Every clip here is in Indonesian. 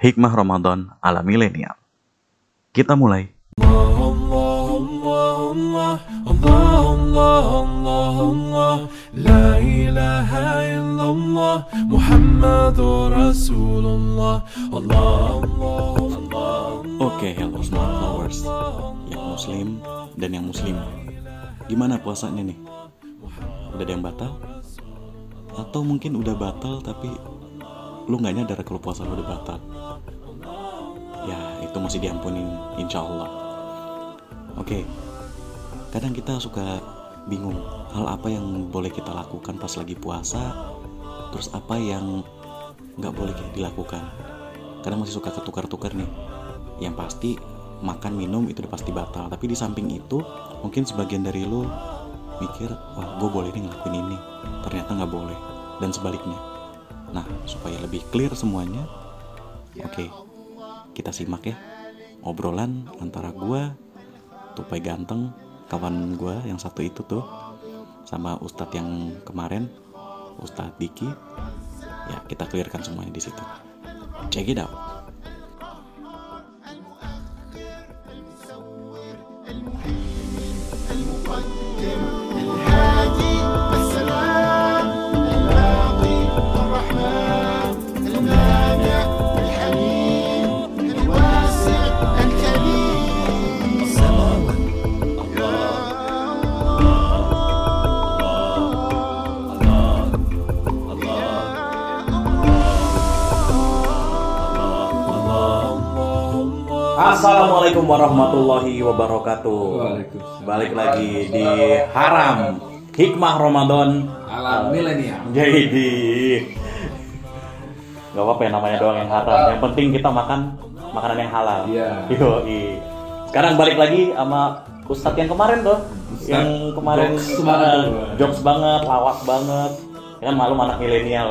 Hikmah Ramadan ala milenial. Kita mulai. Oke, smart flowers. Yang muslim dan yang muslim. Gimana puasanya nih? Udah ada yang batal? Atau mungkin udah batal tapi lu nggak nyadar kalau puasa lu udah batal? Ya, itu masih diampunin insya Allah. Oke, kadang kita suka bingung hal apa yang boleh kita lakukan pas lagi puasa, terus apa yang nggak boleh dilakukan. Kadang masih suka ketukar-tukar nih. Yang pasti makan minum itu udah pasti batal. Tapi di samping itu mungkin sebagian dari lu mikir, wah gue boleh nih ngelakuin ini. Ternyata nggak boleh. Dan sebaliknya. Nah, supaya lebih clear semuanya, oke, kita simak ya. Obrolan antara gua tupai ganteng kawan gua yang satu itu tuh sama ustadz yang kemarin ustadz Diki. Ya kita clearkan semuanya di situ. Check it out balik lagi di Haram Hikmah Ramadan. Alam milenial. Jadi Gak apa-apa ya namanya doang yang haram. Yang penting kita makan makanan yang halal. Iya. Sekarang balik lagi sama Ustadz yang kemarin tuh. Ustadz. Yang kemarin jokes banget eh. Jokes banget, lawak banget. Ya kan malu anak milenial.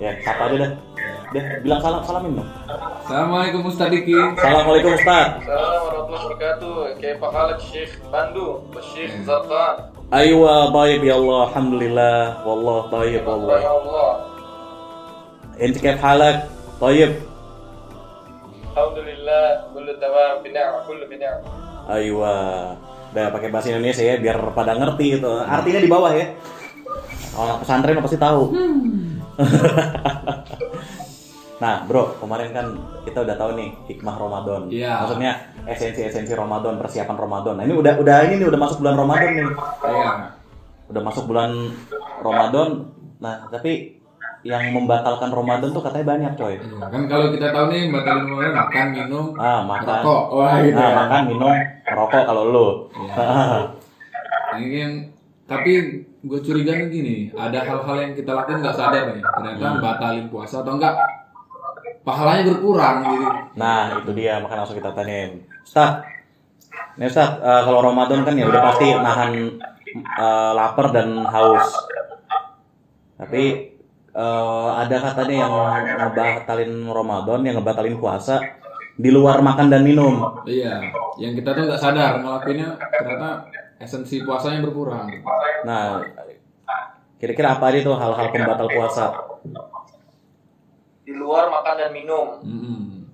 Ya sapa aja dah. Deh, bilang salam, salamin dong Assalamualaikum Ustaz Diki. Assalamualaikum Ustaz. Assalamualaikum warahmatullahi wabarakatuh. Kaifa halak Syekh Bandu? Syekh hmm. Zatan. Aywa baik ya Allah, alhamdulillah. Wallah baik ya Allah. Enti ya kaif halak? Baik. Alhamdulillah, kullu tamam bina' kullu bina'. Aywa. Udah pakai bahasa Indonesia ya biar pada ngerti itu. Artinya di bawah ya. Oh, pesantren pasti tahu. Hmm. nah, Bro, kemarin kan kita udah tahu nih hikmah Ramadan. Iya. Maksudnya esensi-esensi Ramadan, persiapan Ramadan. Nah, ini udah udah ini nih udah masuk bulan Ramadan nih. Iya. Udah masuk bulan Ramadan. Nah, tapi yang membatalkan Ramadan tuh katanya banyak, coy. Iya, Kan kalau kita tahu nih batalin mulai makan, minum, Ah, makan. rokok. Wah, gitu Nah, ya. makan, minum, merokok kalau lu. Iya. Ini yang tapi gue curiga nih gini, ada hal-hal yang kita lakukan nggak sadar nih, ternyata Hmm. batalin puasa atau enggak pahalanya berkurang gitu. Nah, itu dia, makanya langsung kita tanyain. Ustaz, nih Ustaz, eh, kalau Ramadan kan ya udah pasti nahan eh, lapar dan haus. Tapi eh, ada katanya yang ngebatalin Ramadan, yang ngebatalin puasa di luar makan dan minum. Iya, yang kita tuh nggak sadar ngelakuinnya ternyata esensi puasanya berkurang. Nah, kira-kira apa aja tuh hal-hal pembatal puasa? Di luar makan dan minum Mm-mm.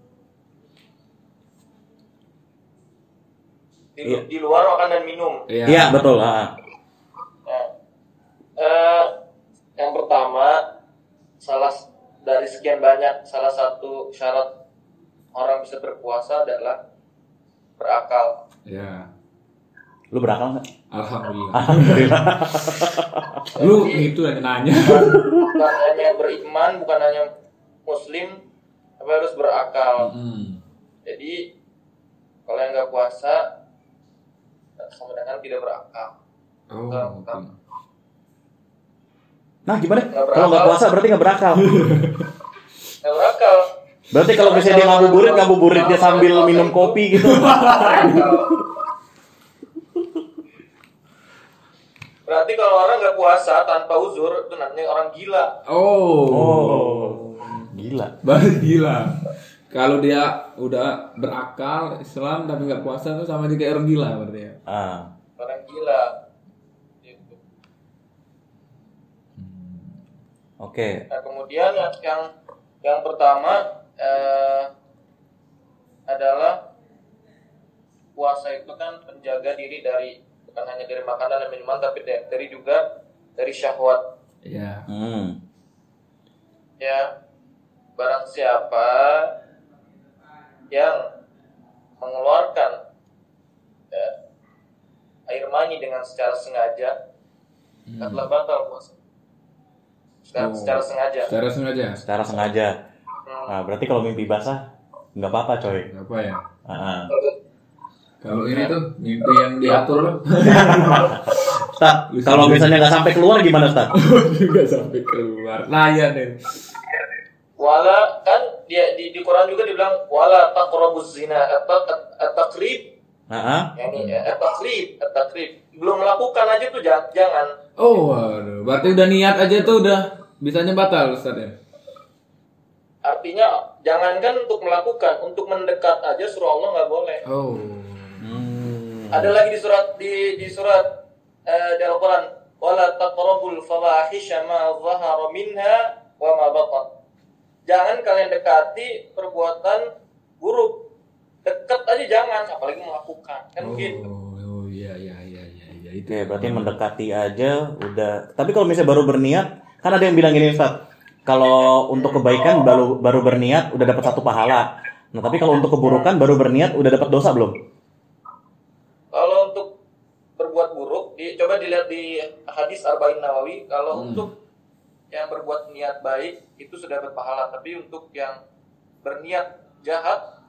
di, Iya. di luar makan dan minum Iya. Iya, betul. ah. Nah, eh, yang pertama salah dari sekian banyak salah satu syarat orang bisa berpuasa adalah berakal Iya. Lu berakal nggak? Alhamdulillah. Alhamdulillah. Lu itu yang nanya. bukan hanya beriman bukan hanya muslim tapi harus berakal Mm. Jadi kalau yang nggak puasa sama dengan tidak berakal. Oh. Nah, gimana? Nggak Kalau berakal. nggak puasa berarti nggak berakal. Nggak berakal. Berarti kalau misalnya dia ngabuburit, ngabuburit dia sambil minum kopi gitu. Berarti kalau orang nggak puasa tanpa uzur itu namanya orang gila. Oh. Oh, gila. Baru gila. Kalau dia udah berakal Islam tapi nggak puasa tuh sama aja kayak orang gila berarti ya. Ah. Orang gila. Gitu. Hmm. Oke. Okay. Nah, kemudian yang yang pertama eh, adalah puasa itu kan menjaga diri dari bukan hanya dari makanan dan minuman tapi dari juga dari syahwat. Iya. Yeah. Hmm. Ya, barang siapa yang mengeluarkan ya, air mani dengan secara sengaja adalah batal puasa secara, Oh. secara sengaja Secara sengaja. Secara sengaja. Hmm. Nah, berarti kalau mimpi basah nggak apa-apa coy. Apa ya? Ah. Kalau ini tuh mimpi yang diatur Ustaz, kalau misalnya nggak sampai keluar gimana Ustaz? juga sampai keluar. Layan deh. Wala kan dia di, di Quran juga dibilang wala taqrabuz zina atau at-taqrib Ah, ya ini ya at-taqrib at-taqrib belum melakukan aja tuh jangan, jangan Oh, waduh. Berarti udah niat aja tuh udah bisanya batal Ustaz ya? artinya jangankan untuk melakukan untuk mendekat aja surah Allah nggak boleh Oh. Hmm. ada lagi di surat di di surat eh, di Al-Quran wala taqrabul fawahisha ma zahara minha wa ma batan jangan kalian dekati perbuatan buruk dekat aja jangan apalagi melakukan kan Oh, oh iya iya iya iya iya itu. Oke, berarti mendekati aja udah. Tapi kalau misalnya baru berniat, kan ada yang bilang gini Ustaz. Kalau untuk kebaikan baru baru berniat udah dapat satu pahala. Nah, tapi kalau untuk keburukan baru berniat udah dapat dosa belum? Kalau untuk berbuat buruk, di, coba dilihat di hadis Arba'in Nawawi. Kalau Hmm. untuk yang berbuat niat baik itu sudah berpahala, tapi untuk yang berniat jahat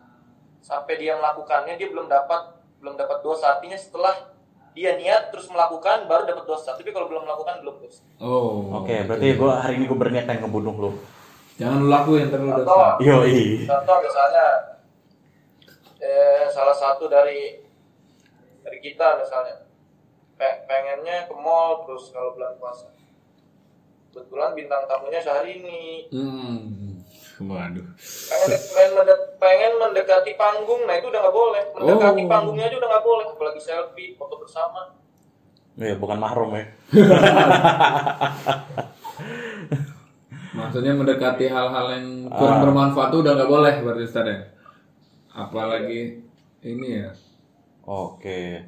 sampai dia melakukannya dia belum dapat belum dapat dosa. Artinya setelah dia niat terus melakukan baru dapat dosa. Tapi kalau belum melakukan belum dosa. Oh. Oke, berarti gua hari ini gue berniat pengen ngebunuh lu. Jangan lu lakuin terus Atau dosa. Yoi. contoh misalnya eh, salah satu dari dari kita misalnya pe- pengennya ke mall terus kalau bulan puasa kebetulan bintang tamunya sehari ini Hmm. Waduh. pengen, pengen, mende- pengen mendekati panggung nah itu udah nggak boleh mendekati Oh. panggungnya aja udah nggak boleh apalagi selfie foto bersama Ya, bukan mahrum ya. Maksudnya mendekati hal-hal yang kurang bermanfaat tuh udah nggak boleh berarti Ustaz ya? Apalagi ini ya Oke.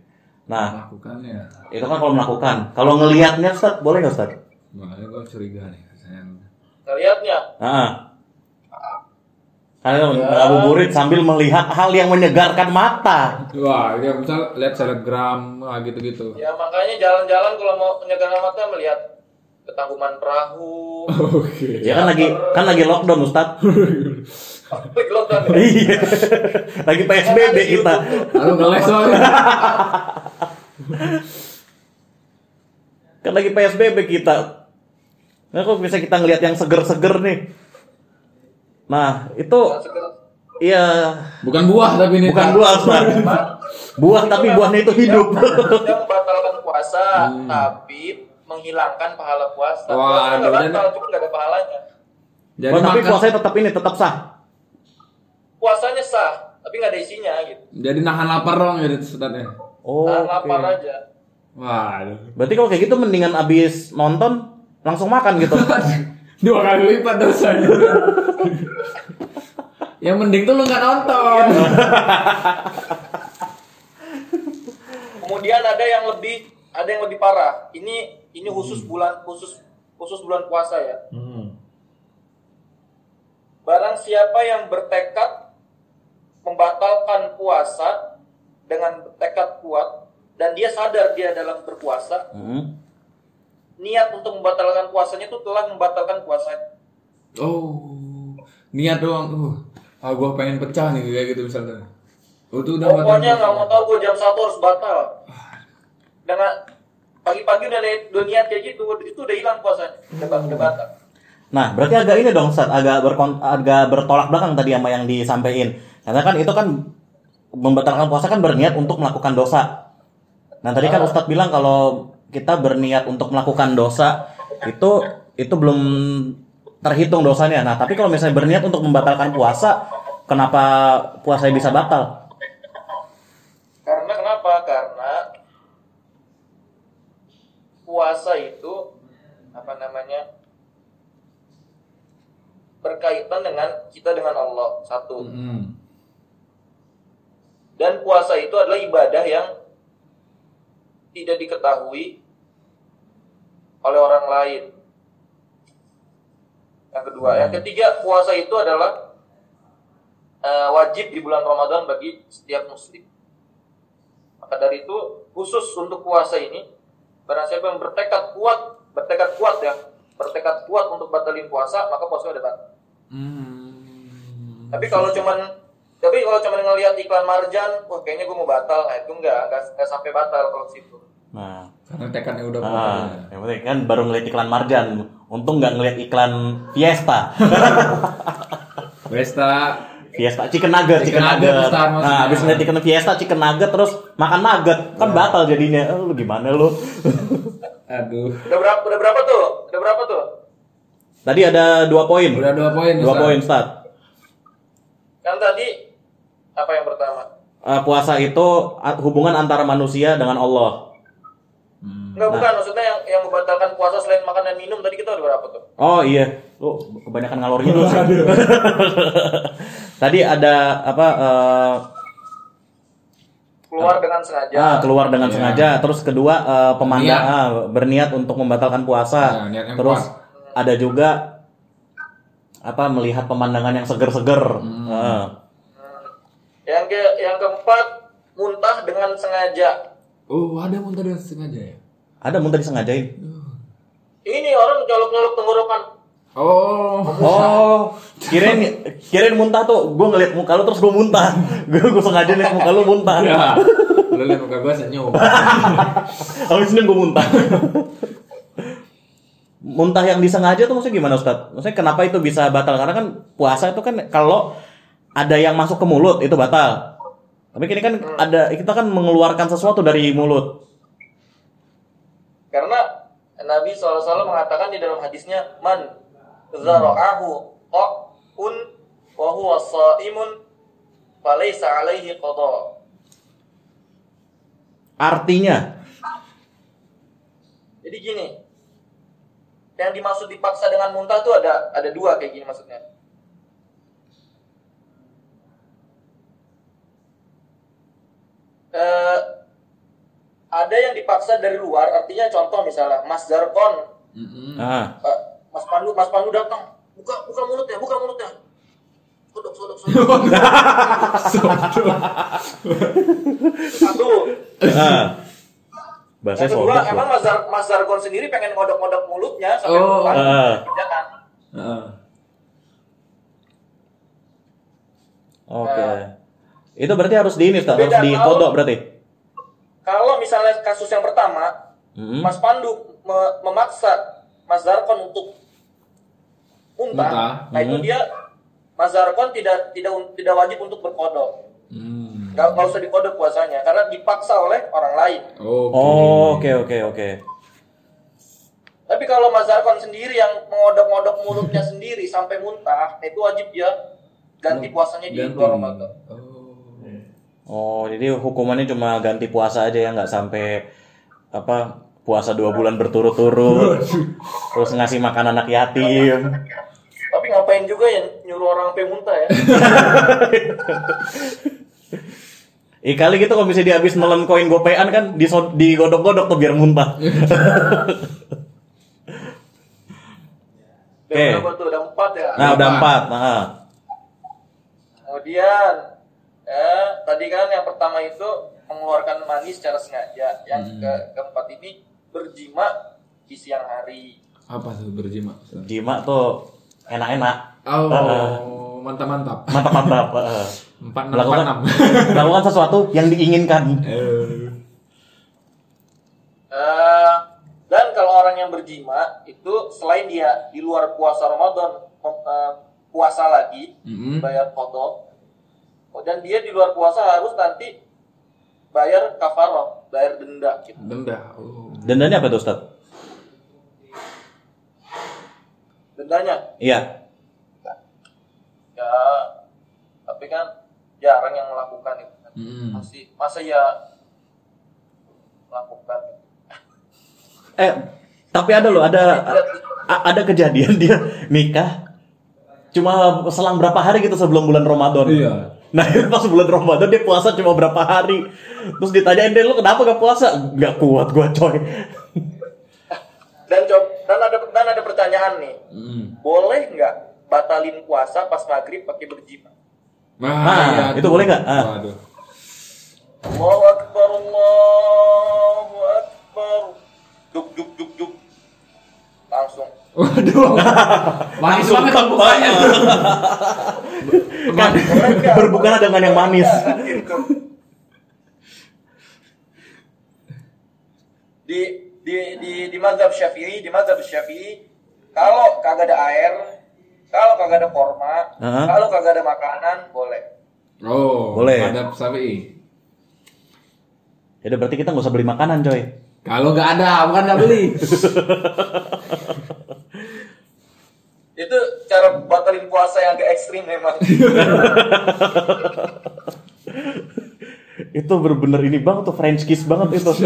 Nah, lakukannya. itu kan kalau melakukan. Kalau ngelihatnya Ustaz, boleh nggak Ustaz? Makanya gue curiga nih. Saya ngelihatnya Ah. Karena ngabuburit sambil melihat hal yang menyegarkan mata. Wah, dia misal lihat selebgram, wah gitu-gitu. ya makanya jalan-jalan kalau mau menyegarkan mata melihat ketangguman perahu Oke. Ya kan lagi kan lagi lockdown Ustaz. Klik lockdown ya. Iya. lagi PSBB kita. Lalu ngeles soalnya. Kan lagi PSBB kita. Nah, kok bisa kita ngelihat yang seger-seger nih? Nah, itu iya Bukan buah tapi ini. bukan buah, Ustaz. Buah tapi buahnya itu hidup. Membatalkan puasa, tapi menghilangkan pahala puasa. Wah, Puasa batal, cuma nggak ada pahalanya. Jadi Oh, tapi makan- puasanya tetap ini tetap sah. Puasanya sah, tapi nggak ada isinya gitu. Jadi nahan lapar dong gitu Ustaz ya. Oh. Nah, lapar aja. Waduh. Berarti kalau kayak gitu mendingan abis nonton langsung makan gitu. Dua kali lipat dosanya. Yang mending tuh lu nggak nonton. Kemudian ada yang lebih ada yang lebih parah. Ini ini khusus bulan khusus khusus bulan puasa ya. Barang siapa yang bertekad membatalkan puasa dengan tekad kuat dan dia sadar dia dalam berpuasa, Hmm. Niat untuk membatalkan puasanya itu telah membatalkan puasa. Oh, niat doang. Uh, ah gua pengen pecah nih kayak gitu misalnya. Oh, itu udah Pokoknya nggak mau tahu gue jam satu harus batal. Dengan pagi-pagi udah, udah niat kayak gitu, itu udah hilang puasanya, udah, udah batal. Nah, berarti agak ini dong, Ustaz, agak berkon agak bertolak belakang tadi sama yang disampaikan. Karena kan itu kan membatalkan puasa kan berniat untuk melakukan dosa. Nah, tadi kan Ustadz bilang kalau kita berniat untuk melakukan dosa itu itu belum terhitung dosanya. Nah, tapi kalau misalnya berniat untuk membatalkan puasa, kenapa puasa bisa batal? Karena kenapa? Karena puasa itu apa namanya berkaitan dengan kita dengan Allah satu. Hmm. Dan puasa itu adalah ibadah yang tidak diketahui oleh orang lain. Yang kedua, yang ketiga puasa itu adalah eh, wajib di bulan Ramadan bagi setiap muslim. Maka dari itu khusus untuk puasa ini, barang siapa yang bertekad kuat, bertekad kuat ya, bertekad kuat untuk batalin puasa, maka puasanya udah batal. Hmm. Tapi kalau cuman tapi kalau cuman ngelihat iklan marjan, wah kayaknya gue mau batal, nah itu enggak, enggak, enggak sampai batal kalau ke situ. Nah, Karena tekadnya udah ah, ya. yang penting kan baru ngeliat iklan Marjan. Untung nggak ngeliat iklan Fiesta. Besta. Fiesta chicken nugget, chicken, Chicken nugget. Nah, habis ngeliat chicken Fiesta, chicken nugget terus makan nugget, kan batal jadinya. Eh, lu gimana lu? Aduh. Udah berapa udah berapa tuh? Udah berapa tuh? Tadi ada dua poin. Udah dua poin. Dua poin, Ustaz. Kan tadi apa yang pertama? Eh, puasa itu hubungan antara manusia dengan Allah. Hmm. Enggak bukan maksudnya yang yang membatalkan puasa selain makan dan minum tadi kita udah berapa tuh? Oh iya, lu kebanyakan ngalor gitu sih. Tadi ada apa? eh, Keluar dengan sengaja. ah, keluar dengan Iya. sengaja. Terus kedua eh, pemandang Niat. ah, berniat untuk membatalkan puasa. Nah, niatnya Terus kuat. ada juga apa melihat pemandangan yang seger-seger. Hmm. Ah. Yang ke yang keempat muntah dengan sengaja. Oh, ada muntah dengan sengaja ya? Ada muntah disengajain. Ini orang nyolok-nyolok tenggorokan. Oh. Oh, kirain kirain muntah tuh. Gue ngeliat muka lu terus gue muntah. Gue gue sengaja liat muka lu muntah. Ya. Lu lihat muka gua senyum. Habis ini gue muntah. muntah yang disengaja tuh maksudnya gimana Ustaz? Maksudnya kenapa itu bisa batal? Karena kan puasa itu kan kalau ada yang masuk ke mulut itu batal. Tapi kini kan ada kita kan mengeluarkan sesuatu dari mulut. Karena Nabi SAW mengatakan di dalam hadisnya man zara'ahu qa'un wa huwa sha'imun falaysa alaihi qada. Artinya, Jadi gini, yang dimaksud dipaksa dengan muntah tuh ada ada dua kayak gini maksudnya. Eh, ada yang dipaksa dari luar, artinya contoh misalnya Mas Darkon, Mm-mm. ah, eh, Mas Pandu, Mas Pandu datang, buka buka mulutnya, buka mulutnya, sodok sodok sodok, satu. ah. bahasa Yang kedua, sodok emang. Mas, Dar- Mas Darkon sendiri pengen ngodok-ngodok mulutnya sampai Oh. lupa, Ah. kerjakan. Heeh. Oke. Itu berarti harus di ini, Ustaz. harus di kodok berarti. Kalau misalnya kasus yang pertama, Mm-mm. Mas Pandu me- memaksa Mas Darkon untuk muntah, Muntah. nah itu Mhm. dia Mas Darkon tidak tidak tidak wajib untuk berkodok, Hmm. nggak nggak usah dikodok puasanya karena dipaksa oleh orang lain. Oke. Oh, oke oke oke. Tapi kalau Mas Darkon sendiri yang mengodok-ngodok mulutnya sendiri sampai muntah, itu wajib dia ganti puasanya di luar Ramadan. Oh. Oh, jadi hukumannya cuma ganti puasa aja ya, nggak sampai apa puasa dua bulan berturut-turut, terus ngasih makan anak yatim. Tapi ngapain juga ya nyuruh orang sampai muntah ya? Ih kali gitu kalau misalnya dia habis nelen koin gopean kan digodok-godok tuh biar muntah. Oke. tuh? Udah empat ya. Nah, udah empat. Nah, Kemudian, eh, tadi kan yang pertama itu mengeluarkan mani secara sengaja. Yang Hmm. ke keempat ini berjima di siang hari. Apa tuh berjima? jima tuh enak-enak, Oh, mantap-mantap. mantap-mantap. Heeh. Empat enam empat Melakukan, enam. melakukan sesuatu yang diinginkan. Eh. Eh, dan kalau orang yang berjima itu selain dia di luar puasa Ramadan eh, puasa lagi Mm-mm. bayar kodok, dan dia di luar puasa harus nanti bayar kafaroh, bayar denda. Gitu. Denda. Oh. Dendanya apa tuh, Ustaz? Dendanya Iya. ya, tapi kan jarang yang melakukan itu. kan. Mm-mm. Masih masa ya melakukan. Eh, tapi ada loh, ada ada kejadian dia nikah cuma selang berapa hari gitu sebelum bulan Ramadan. Iya. Nah itu pas bulan Ramadan dia puasa cuma berapa hari Terus ditanyain deh lu kenapa gak puasa? Gak kuat gua coy Dan coba dan ada dan ada pertanyaan nih. Hmm. Boleh nggak batalin puasa pas maghrib pakai berjima? Nah, Ah, iya itu tuh. boleh nggak? Ah. Waduh. Allahu akbar Allahu akbar. Duk duk duk duk. Langsung. Waduh. Manis banget kan, bukanya. Kan berbukalah dengan yang manis Di di di di mazhab Syafi'i, di mazhab Syafi'i kalau kagak ada air, kalau kagak ada korma, Aha. kalau kagak ada makanan boleh. Oh, Boleh. Ada sapi. Ya udah berarti kita nggak usah beli makanan coy Kalau nggak ada, bukan nggak beli. Itu cara batalin puasa yang agak ekstrim memang. Itu bener-bener ini banget tuh French kiss banget itu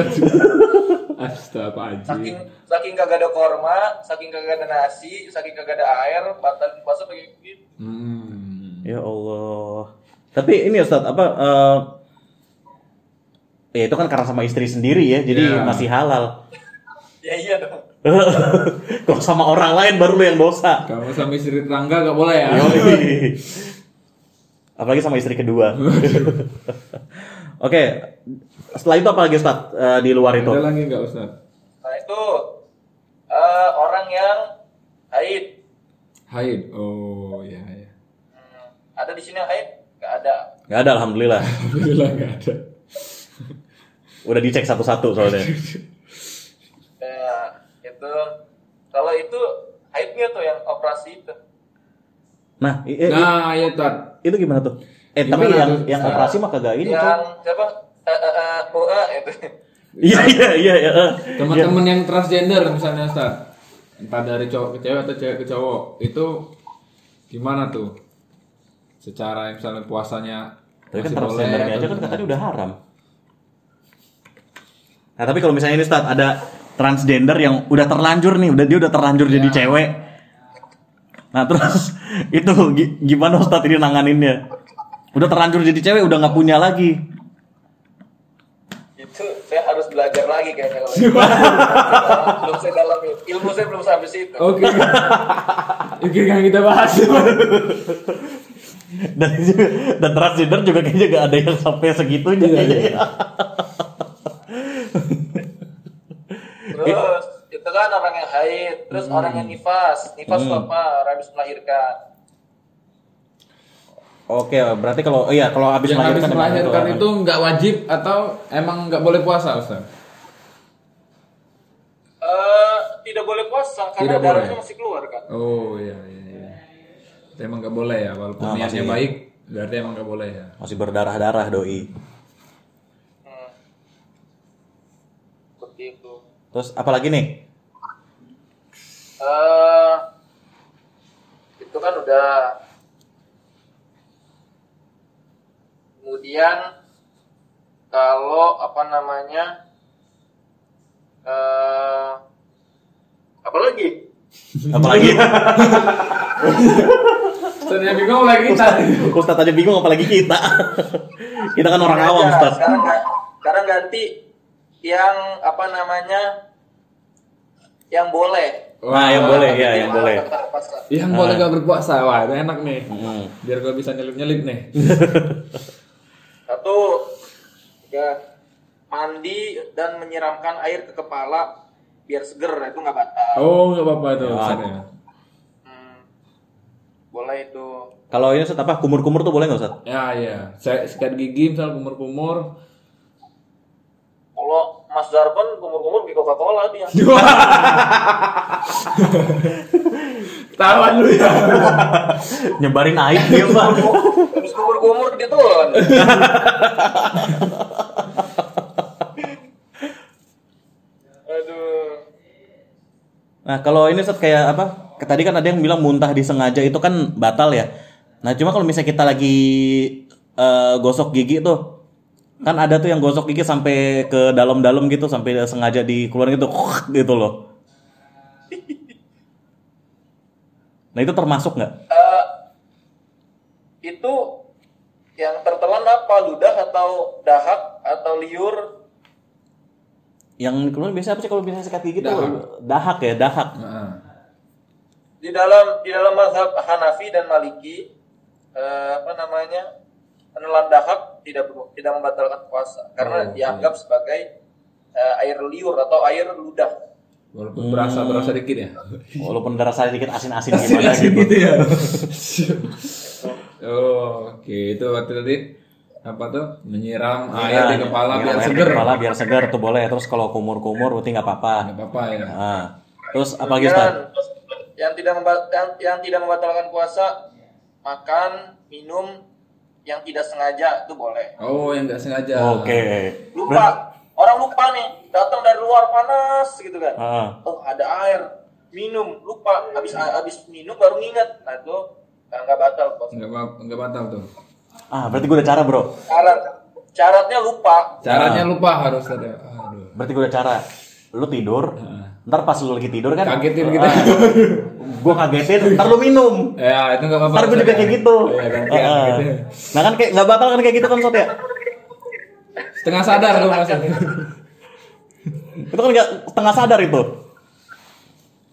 Astagfirullahaladzim. saking saking kagak ada korma, saking kagak ada nasi, saking kagak ada air, batalin puasa pakai gitu. Hmm. Ya Allah Tapi ini Ustadz apa eh, Ya itu kan karena sama istri sendiri ya Jadi Ya. masih halal Ya iya dong. Kalau sama orang lain baru lu yang dosa Kalau sama istri tetangga nggak boleh ya. Apalagi sama istri kedua. Oke, setelah itu apa lagi Ustaz Eh, di luar itu? Ada lagi nggak Ustaz? Nah itu eh, orang yang haid. Haid. Oh iya ya. Hmm, ada di sini yang haid? Gak ada. Gak ada, alhamdulillah. Alhamdulillah nggak ada. Udah dicek satu-satu soalnya. Ya, itu kalau itu haidnya tuh yang operasi itu. Nah, i- i- Nah, ya Tat. itu gimana tuh? Eh, Gimana tapi yang tuh? yang operasi mah kagak ini yang tuh. siapa? Eh, eh, eh, UA itu. Iya, iya, iya, iya. Teman-teman yang transgender misalnya Ustaz. Entah dari cowok ke cewek atau cewek ke cowok, itu gimana tuh? Secara misalnya puasanya Tapi kan transgendernya boleh aja kan katanya udah haram. Nah, tapi kalau misalnya ini Ustaz ada transgender yang udah terlanjur nih, udah dia udah terlanjur jadi Iya. cewek. Nah, terus itu gi- gimana Ustaz ini nanganinnya? Udah terlanjur jadi cewek, udah nggak punya lagi. itu saya harus belajar lagi kayaknya kalau belum saya dalami ilmu saya belum sampai situ Oke. Oke, kan kita bahas. Dan dan transgender juga kayaknya gak ada yang sampai segitunya Iya, iya. ya. terus itu kan orang yang terus orang yang nifas nifas itu Hmm. apa orang habis melahirkan Oke, berarti kalau oh iya kalau habis yang habis melahirkan emang melahirkan itu, nggak wajib atau emang nggak boleh puasa Ustaz? Eh, tidak boleh puasa karena Tidak darahnya boleh. masih keluar kan Oh iya iya iya. Itu emang nggak boleh ya, walaupun Nah, niatnya masih- baik, berarti emang nggak boleh ya. masih berdarah-darah doi. hmm. seperti itu Terus apalagi nih? Eh itu kan udah kemudian kalau apa namanya eh apa lagi Apalagi Ustaznya bingung lagi kita. Ustaz aja bingung apalagi kita. kita kan orang awam, Ustaz. sekarang sekarang ganti yang apa namanya yang boleh Nah, yang boleh ya, yang boleh. Yang boleh nggak berpuasa, wah itu enak nih. Mm. Biar gue bisa nyelip nyelip nih. satu ya mandi dan menyiramkan air ke kepala biar seger itu nggak batal Oh nggak apa-apa Ya. Ustaznya. Hmm, boleh itu Kalau ini Ustaz apa? Kumur-kumur tuh boleh nggak Ustaz? Ya iya. Saya sikat gigi misal kumur-kumur. kalau Mas Darpan kumur-kumur di Coca Cola dia Tawan lu ya. Nyebarin aib dia, Pak. habis kumur-kumur dia tuh aduh Nah, kalau ini Ustaz kayak apa? Tadi kan ada yang bilang muntah disengaja itu kan batal ya. Nah, cuma kalau misalnya kita lagi eh, gosok gigi tuh kan ada tuh yang gosok gigi sampai ke dalam-dalam gitu sampai sengaja dikeluarin gitu gitu loh. Nah, itu termasuk nggak? Eh, itu yang tertelan apa? Ludah atau dahak atau liur? Yang keluar biasa apa sih kalau biasanya sikat gigi tuh? Dahak. Dahak ya, dahak. Nah, Di dalam di dalam mazhab Hanafi dan Maliki eh, apa namanya? Menelan dahak tidak tidak membatalkan puasa karena Oh, dianggap sebagai eh, air liur atau air ludah. walaupun berasa berasa dikit ya. Walaupun rasa sedikit asin-asin gimana gitu. ya. oh, oke itu waktu tadi apa tuh menyiram air di kepala biar air di seger. Kepala biar segar tuh boleh. Terus kalau kumur-kumur berarti nggak apa-apa. Nggak apa-apa ya. Nah, terus apa lagi Ustaz? Yang tidak yang, yang tidak membatalkan puasa makan, minum yang tidak sengaja itu boleh. Oh, yang nggak sengaja. Oke. Lupa, orang lupa nih, datang dari luar panas gitu kan. Ah, Oh, ada air, minum, lupa, habis habis minum baru nginget. Nah, itu nggak batal puasa. Nggak ba- nggak batal tuh. ah, berarti gue udah cara bro. Syarat syaratnya lupa. Caranya lupa harus ada. Aduh. Berarti gue udah cara. Lu tidur, ntar pas lu lagi tidur kan? Kagetin gitu. gue kagetin, ntar lu minum. Ya, itu nggak apa-apa. Ntar gue juga kayak gitu. Iya, gantian Ah, gitu. Nah kan kayak nggak batal kan kayak gitu kan Sob ya? Setengah sadar lu maksudnya. Itu kan nggak setengah sadar itu.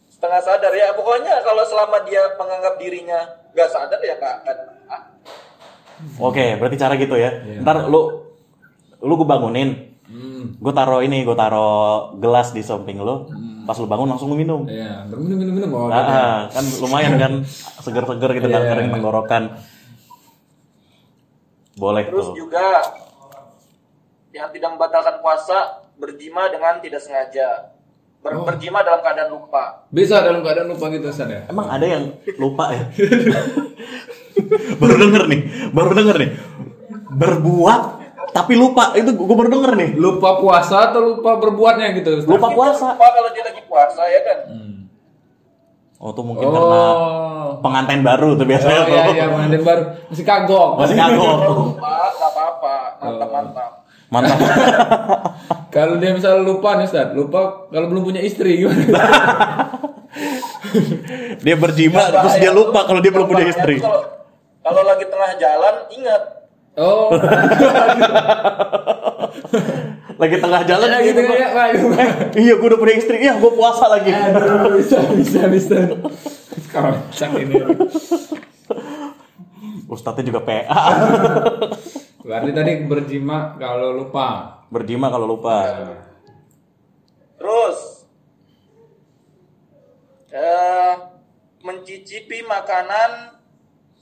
Setengah sadar ya, pokoknya kalau selama dia menganggap dirinya nggak sadar ya nggak akan. ah, Oke, berarti cara gitu ya. Iya. Ntar lu lu gue bangunin, Hmm. gue taro ini, gue taro gelas di samping lu. Hmm. Pas lu bangun langsung lu minum. Iya, minum minum minum oh, Ah, ah, kan lumayan kan seger-seger gitu kan Iya. kering tenggorokan. Boleh Terus tuh. juga yang tidak membatalkan puasa berjima dengan tidak sengaja. Ber- Oh. Berjima dalam keadaan lupa. Bisa dalam keadaan lupa gitu Ustaz ya. Emang ada yang lupa ya? baru denger nih, baru denger nih. Berbuat tapi lupa itu gue baru denger nih. Lupa puasa atau lupa berbuatnya gitu Ustaz? Lupa puasa. Lupa kalau dia lagi puasa ya kan. Oh tuh mungkin karena Oh. pengantin baru tuh Oh biasanya tuh. iya iya pengantin baru masih kagok. Masih kagok. Lupa apa-apa. Mantap-mantap. Mantap. Kalau dia misalnya lupa nih Ustaz, lupa kalau belum punya istri gimana? dia berjima terus dia lupa kalau dia belum punya istri. kalau lagi tengah jalan ingat. Oh, Lagi tengah jalan ya, gitu. gitu ya, Pak. Eh, iya gue udah punya istri. Iya gue puasa lagi. Aduh, bisa bisa bisa. Kocak ini. Ustadznya juga PA. Berarti tadi berjima kalau lupa. Berjima kalau lupa. Terus eh, mencicipi makanan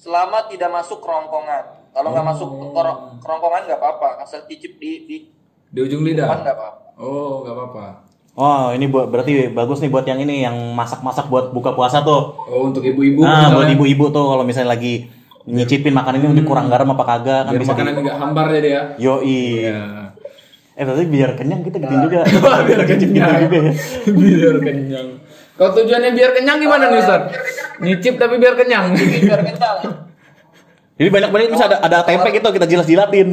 selama tidak masuk kerongkongan. Kalau nggak masuk ke kero- kerongkongan nggak apa-apa. Asal cicip di di Di ujung lidah. nggak apa-apa. Oh, nggak apa-apa. Oh ini buat berarti bagus nih buat yang ini yang masak-masak buat buka puasa tuh. Oh, untuk ibu-ibu Nah buat misalnya. ibu-ibu tuh kalau misalnya lagi nyicipin makanan ini kurang garam apa kagak kan Biar bisa makanan di... nggak hambar jadi ya. Yoi. Iya. Eh tapi biar kenyang kita gituin juga. biar kenyang. juga ya. biar kenyang. Kalau tujuannya biar kenyang gimana nih Ustaz? Nyicip tapi biar kenyang. Biar kenyang. Jadi banyak-banyak terus ada ada tempe gitu kita jilas-jilatin.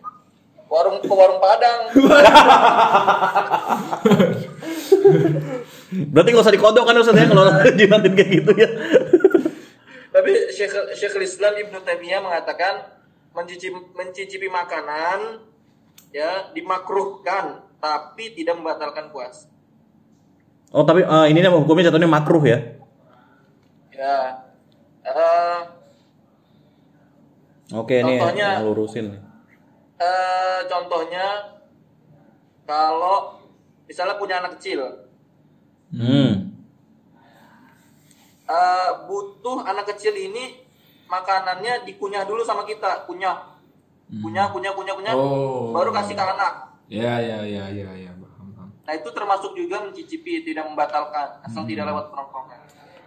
Warung ke warung Padang. Berarti nggak usah dikodok kan Ustaz ya kalau jilatin kayak gitu ya. Tapi Syekh Syekhul Islam Ibnu Taimiyah mengatakan mencicipi, mencicipi makanan ya dimakruhkan tapi tidak membatalkan puasa. Oh tapi eh, ini hukumnya jatuhnya makruh ya. Ya. Eh, Oke ini Contohnya- yang lurusin. eh, contohnya kalau misalnya punya anak kecil Hmm. eh, butuh anak kecil ini makanannya dikunyah dulu sama kita kunyah kunyah kunyah kunyah kunyah Oh. baru kasih ke anak Ya ya ya ya ya nah itu termasuk juga mencicipi tidak membatalkan asal tidak lewat kerongkongan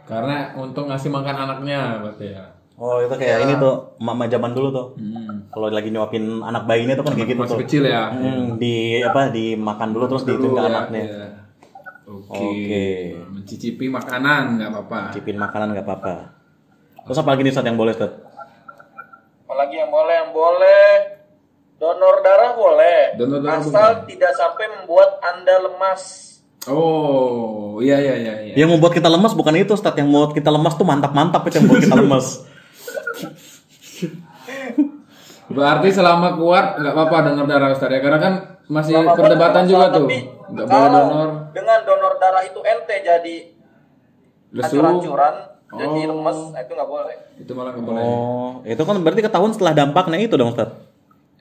Karena untuk ngasih makan anaknya berarti ya. Oh itu kayak ini tuh mama zaman dulu tuh. Hmm. Kalau lagi nyuapin anak bayinya tuh kan kayak gitu Masih tuh. kecil ya. Hmm, di apa dimakan dulu terus diituin ke Dulu ya, anaknya. ya. Oke. Oke. Mencicipi makanan nggak apa-apa. Cipin makanan nggak apa-apa. Terus apa lagi nih Ustaz yang boleh Ustaz? apalagi yang boleh yang boleh donor darah boleh Donor darah asal tidak sampai membuat anda lemas Oh, iya iya iya iya. Yang membuat kita lemas bukan itu Ustaz, yang membuat kita lemas tuh mantap-mantap itu yang membuat kita lemas. Berarti selama kuat nggak apa-apa donor darah Ustaz ya karena kan masih Selama perdebatan juga tuh. Nggak boleh donor dengan donor darah itu ente jadi lesu. jadi Oh. lemes nah, itu nggak boleh Itu malah nggak boleh. Oh, itu kan berarti ketahuan setelah dampaknya itu dong, Ustaz.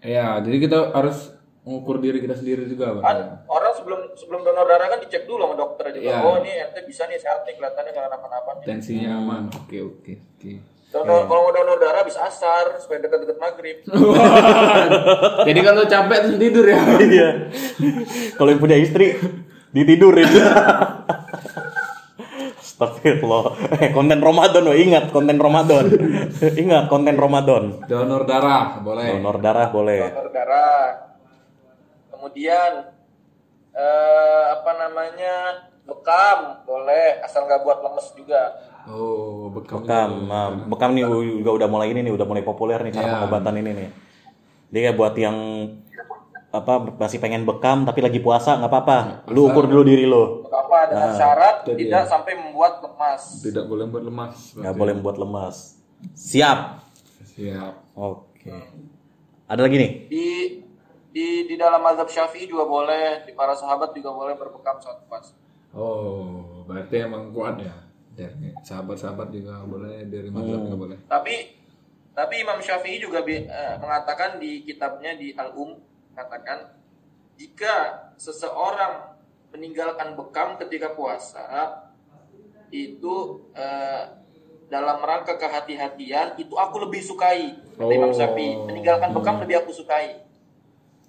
Iya, jadi kita harus mengukur diri kita sendiri juga, Pak. kan orang sebelum sebelum donor darah kan dicek dulu sama dokter juga Iya. oh ini ente bisa nih sehat nih kelihatannya nggak kenapa-napa Tensinya aman. Oke, oke, oke. Donor, kalau mau donor darah bisa asar supaya dekat-dekat maghrib Jadi kalau capek terus tidur ya. Iya. Kalau yang punya istri ditidurin. Astagfirullah. Eh, konten Ramadan loh, ingat konten Ramadan. ingat konten Ramadan. Donor darah boleh. Donor darah boleh. donor darah kemudian eh, apa namanya bekam boleh asal nggak buat lemes juga Oh, bekam. Bekam, nah, bekam nih juga udah mulai ini nih, udah mulai populer nih cara Iya. pengobatan ini nih. Dia kayak buat yang apa masih pengen bekam tapi lagi puasa nggak apa-apa. Lu ukur dulu diri lo. Untuk apa dengan syarat itu dia. tidak sampai membuat lemas Tidak boleh buat lemas. Nggak boleh membuat lemas. Siap. Siap. Oke. Ada lagi nih? di di di dalam mazhab syafi'i juga boleh di para sahabat juga boleh berbekam saat puasa Oh, berarti emang kuat ya. Dari sahabat-sahabat juga boleh, dari mazhab juga boleh. tapi tapi Imam Syafi'i juga bi- eh, mengatakan di kitabnya di Al-Um katakan jika seseorang meninggalkan bekam ketika puasa itu eh, dalam rangka kehati-hatian itu aku lebih sukai kata Imam Oh. Syafi'i meninggalkan bekam lebih aku sukai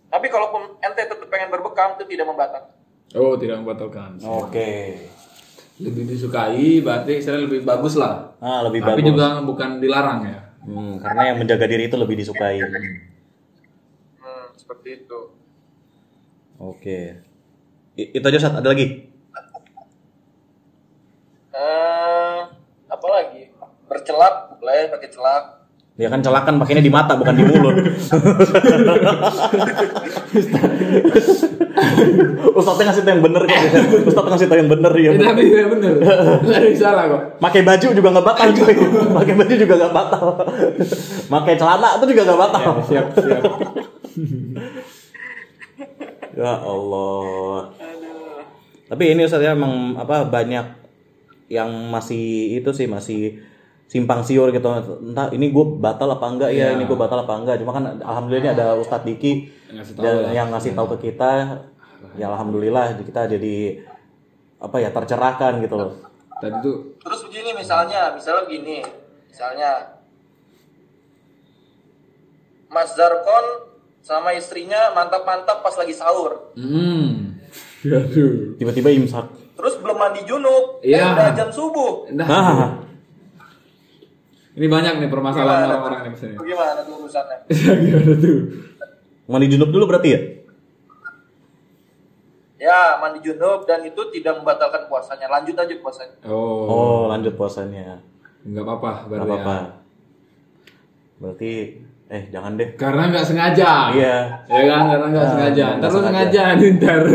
tapi kalau ente tetap pengen berbekam itu tidak membatalkan Oh, tidak membatalkan. Oke. Lebih disukai, berarti saya lebih bagus lah. Ah, lebih Tapi bagus. juga bukan dilarang ya. Hmm, karena yang menjaga diri itu lebih disukai. hmm, seperti itu Oke. I- itu aja Sat, ada lagi? eh apa lagi bercelak boleh pakai celak Ya kan celakan pakainya di mata bukan di mulut. Ustadznya ngasih tau yang bener kok. Ustadz ngasih tau yang bener ya. Tapi ya bener. Nggak ada yang salah kok. Pakai baju juga nggak batal cuy. Pakai baju juga nggak batal. Pakai celana itu juga nggak batal. Siap, siap. Ya Allah. Tapi ini Ustaz ya emang apa banyak yang masih itu sih masih simpang siur gitu. Entah ini gue batal apa enggak ya, Iya. ini gue batal apa enggak. Cuma kan alhamdulillah ini ada Ustadz Diki Yang ngasih tahu yang ngasih tahu ke kita. Ya alhamdulillah kita jadi apa ya tercerahkan gitu loh. Tadi tuh Terus begini misalnya, misalnya begini, misalnya Mas Zarkon sama istrinya mantap-mantap pas lagi sahur. Hmm. Tiba-tiba imsak. Terus belum mandi junub, Iya. eh, udah jam subuh. Nah, Nah, ini banyak nih permasalahan Gimana orang-orang tuh? yang ke sini. Gimana tuh urusannya? Gimana tuh? mandi junub dulu berarti ya? Ya, mandi junub dan itu tidak membatalkan puasanya. Lanjut aja puasanya. Oh, Oh, lanjut puasanya. nggak apa-apa Gak berarti apa-apa. ya. Berarti eh jangan deh. Karena nggak sengaja. Iya. Ya kan, karena nggak Ah, sengaja. nggak Ntar lu sengaja. nih ntar.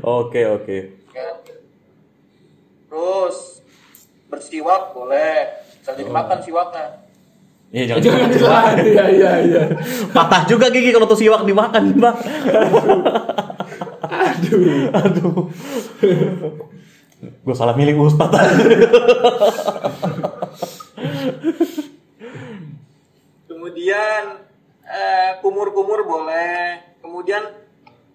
Oke, oke. Terus bersiwak boleh. Misalnya dimakan siwaknya. Iya, jangan. Jangan dilarang. Iya, iya, iya. Patah juga gigi kalau tuh siwak dimakan, Bang. Aduh. Aduh. Gue salah milih ustad Kemudian eh, kumur-kumur boleh. Kemudian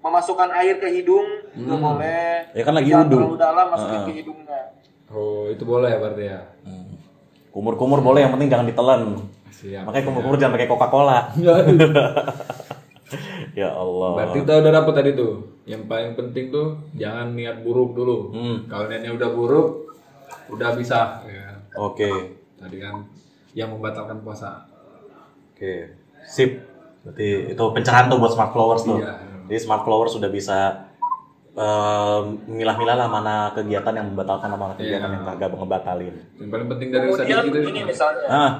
memasukkan air ke hidung juga boleh. Ya kan lagi Jangan wudhu. terlalu dalam masukin Ah. ke hidungnya. Oh, itu boleh ya berarti ya. Kumur-kumur boleh, yang penting jangan ditelan. Siap. Makanya kumur-kumur jangan pakai Coca-Cola. ya Allah. Berarti kita udah dapet tadi tuh. Yang paling penting tuh jangan niat buruk dulu. Hmm. Kalau niatnya udah buruk, udah bisa. Ya. Oke. Tadi kan yang membatalkan puasa. Oke. Sip. Berarti itu pencerahan tuh buat smart flowers tuh. Iya. Jadi smart flowers sudah bisa em, milah-milah lah mana kegiatan yang membatalkan sama mana kegiatan Iya. yang kagak ngebatalin. Yang paling penting dari itu begini misalnya. Ah,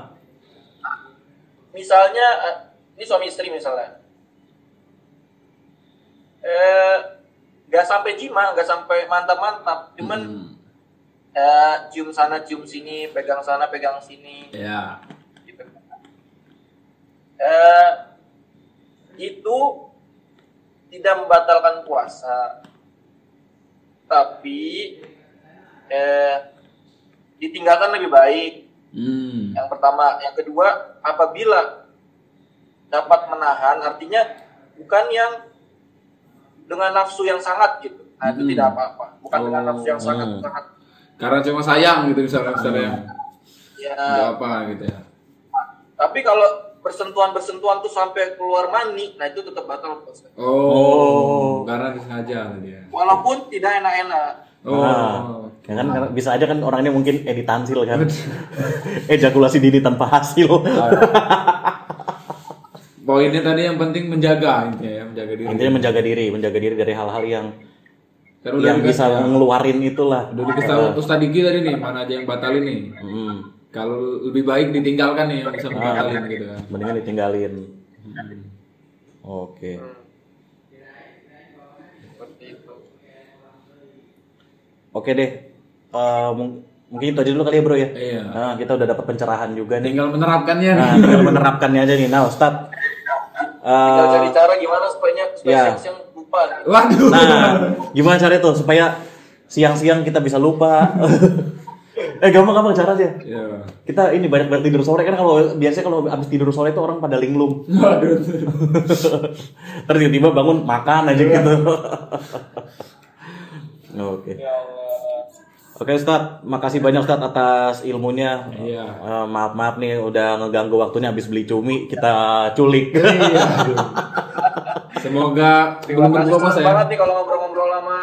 misalnya eh, ini suami istri misalnya eh nggak sampai jima nggak sampai mantap mantap cuman Hmm. eh, cium sana cium sini pegang sana pegang sini Ya. gitu eh, itu tidak membatalkan puasa, tapi eh, ditinggalkan lebih baik. Hmm. Yang pertama, yang kedua, apabila dapat menahan, artinya bukan yang dengan nafsu yang sangat gitu. Nah, itu Hmm. tidak apa-apa. Bukan dengan Oh, nafsu yang sangat hmm. sangat. Karena cuma sayang gitu misalnya misalnya. Ya, Nggak apa gitu ya. tapi kalau bersentuhan-bersentuhan tuh sampai keluar mani, nah itu tetap batal puasa. Oh, Oh. karena disengaja tadi ya. Walaupun tidak enak-enak. Oh. Nah, ya kan karena bisa aja kan orang ini mungkin editansil kan. Ejakulasi dini tanpa hasil. Poinnya tadi yang penting menjaga intinya ya, menjaga diri. Intinya menjaga diri, menjaga diri dari hal-hal yang Kan udah yang bisa ya. ngeluarin itulah. Udah dikasih tahu Ustaz Diki tadi nih, mana aja yang batalin nih. Hmm. Kalau lebih baik ditinggalkan nih yang bisa membatalin gitu kan. Mendingan ditinggalin. Oke. Seperti Oke deh. Eh, mung- mungkin itu aja dulu kali ya bro ya. Iya. Nah, kita udah dapat pencerahan juga nih. Tinggal menerapkannya. Nah, tinggal menerapkannya aja nih. Nah, Ustad. Tinggal eh, cari cara gimana supaya supaya ya. siang-siang lupa. gitu. Waduh. nah, gimana cara itu supaya siang-siang kita bisa lupa? eh, gampang-gampang caranya. Ya. Kita ini banyak-banyak tidur sore kan kalau biasanya kalau abis tidur sore itu orang pada linglung. Waduh. Terus tiba-tiba bangun makan aja gitu. Oke. Ya Allah. Oke Ustadz, makasih banyak Ustadz atas ilmunya. Iya. Eh, maaf maaf nih udah ngeganggu waktunya habis beli cumi kita culik. Iya. Semoga Terima belum kasih puasa ya. banget nih kalau ngobrol-ngobrol sama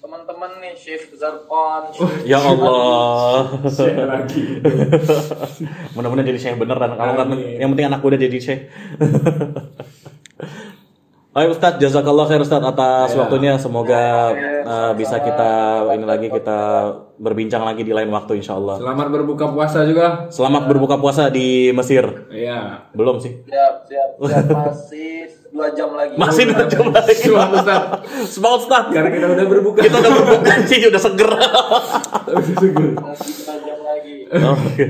teman-teman nih, Chef Zarkon. Chef ya Allah. Saya lagi. Mudah-mudahan jadi syekh beneran. Kalau nggak, yang penting anak udah jadi syekh. Ayo Ustadz, jazakallah khair Ustadz atas Ya. waktunya. Semoga eh, bisa kita ini lagi kita berbincang lagi di lain waktu insya Allah. Selamat berbuka puasa juga. Selamat berbuka puasa di Mesir. Iya. Belum sih? Siap, siap, siap. Masih dua jam lagi. Masih udah coba lagi. Semangat Ustaz. Semangat Ustadz. Karena kita udah berbuka. Kita udah berbuka sih, udah seger. Masih dua jam lagi. Oke.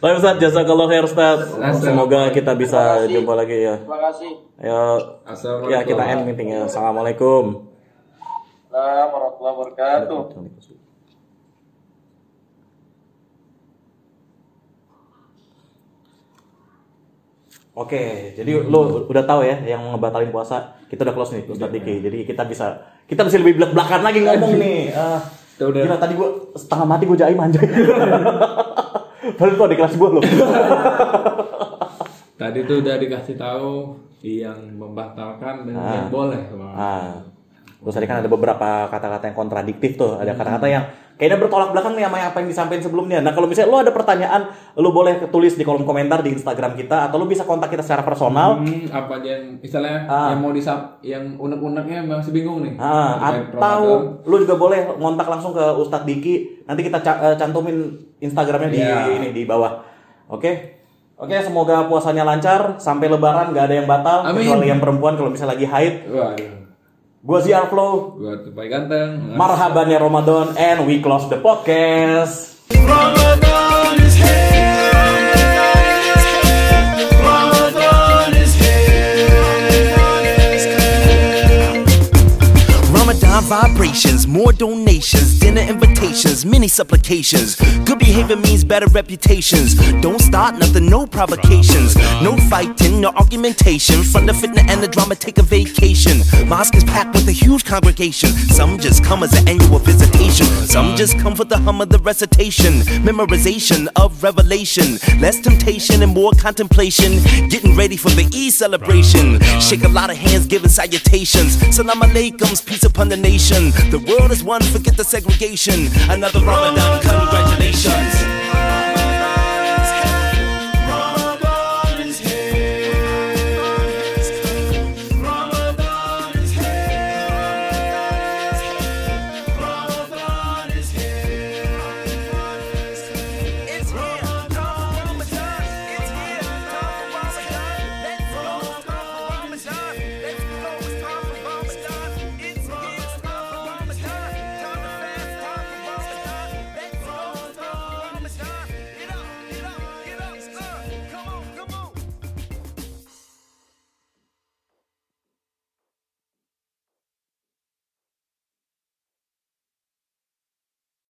Baik Ustadz, jazakallah khair Ustadz. Semoga kita bisa jumpa lagi ya. Terima kasih. Ya, Assalamualaikum. ya kita end meetingnya. Assalamualaikum. Assalamualaikum warahmatullahi wabarakatuh. Oke, jadi lu udah tahu ya yang ngebatalin puasa. Kita udah close nih Ustadz Diki. Jadi kita bisa kita bisa lebih belak-belakan lagi ngomong nih. Kita udah- Gila tadi gua setengah mati gua jaim anjay. Padahal itu ada kelas gua loh. Tadi tuh udah dikasih tahu yang membatalkan dan Ah. yang boleh. Wah. Ah. Terus tadi kan ada beberapa kata-kata yang kontradiktif tuh. Ada kata-kata yang kayaknya bertolak belakang nih sama apa yang disampaikan sebelumnya. Nah kalau misalnya lo ada pertanyaan, lo boleh tulis di kolom komentar di Instagram kita atau lo bisa kontak kita secara personal. Hmm, apa aja yang misalnya Ah. yang mau disam yang unek-uneknya masih bingung nih. Ah, atau lo juga boleh ngontak langsung ke Ustadz Diki. Nanti kita ca- eh, cantumin Instagramnya di Iya. ini di bawah. Oke. Oke, semoga puasanya lancar sampai lebaran gak ada yang batal Amin. kecuali yang perempuan kalau misalnya lagi haid. Waduh. Gua Ziar Flow. Buat terbaik ganteng. Marhaban ya Ramadan and we close the podcast. Ramadan vibrations, more donations, dinner invitations, many supplications. Good behavior means better reputations. Don't start nothing, no provocations. No fighting, no argumentation. From the fitness and the drama, take a vacation. Mosque is packed with a huge congregation. Some just come as an annual visitation. Some just come for the hum of the recitation. Memorization of revelation. Less temptation and more contemplation. Getting ready for the Eid celebration. Shake a lot of hands, giving salutations. Salam alaikums, peace upon the nation. The world is one, forget the segregation. Another Ramadan, congratulations.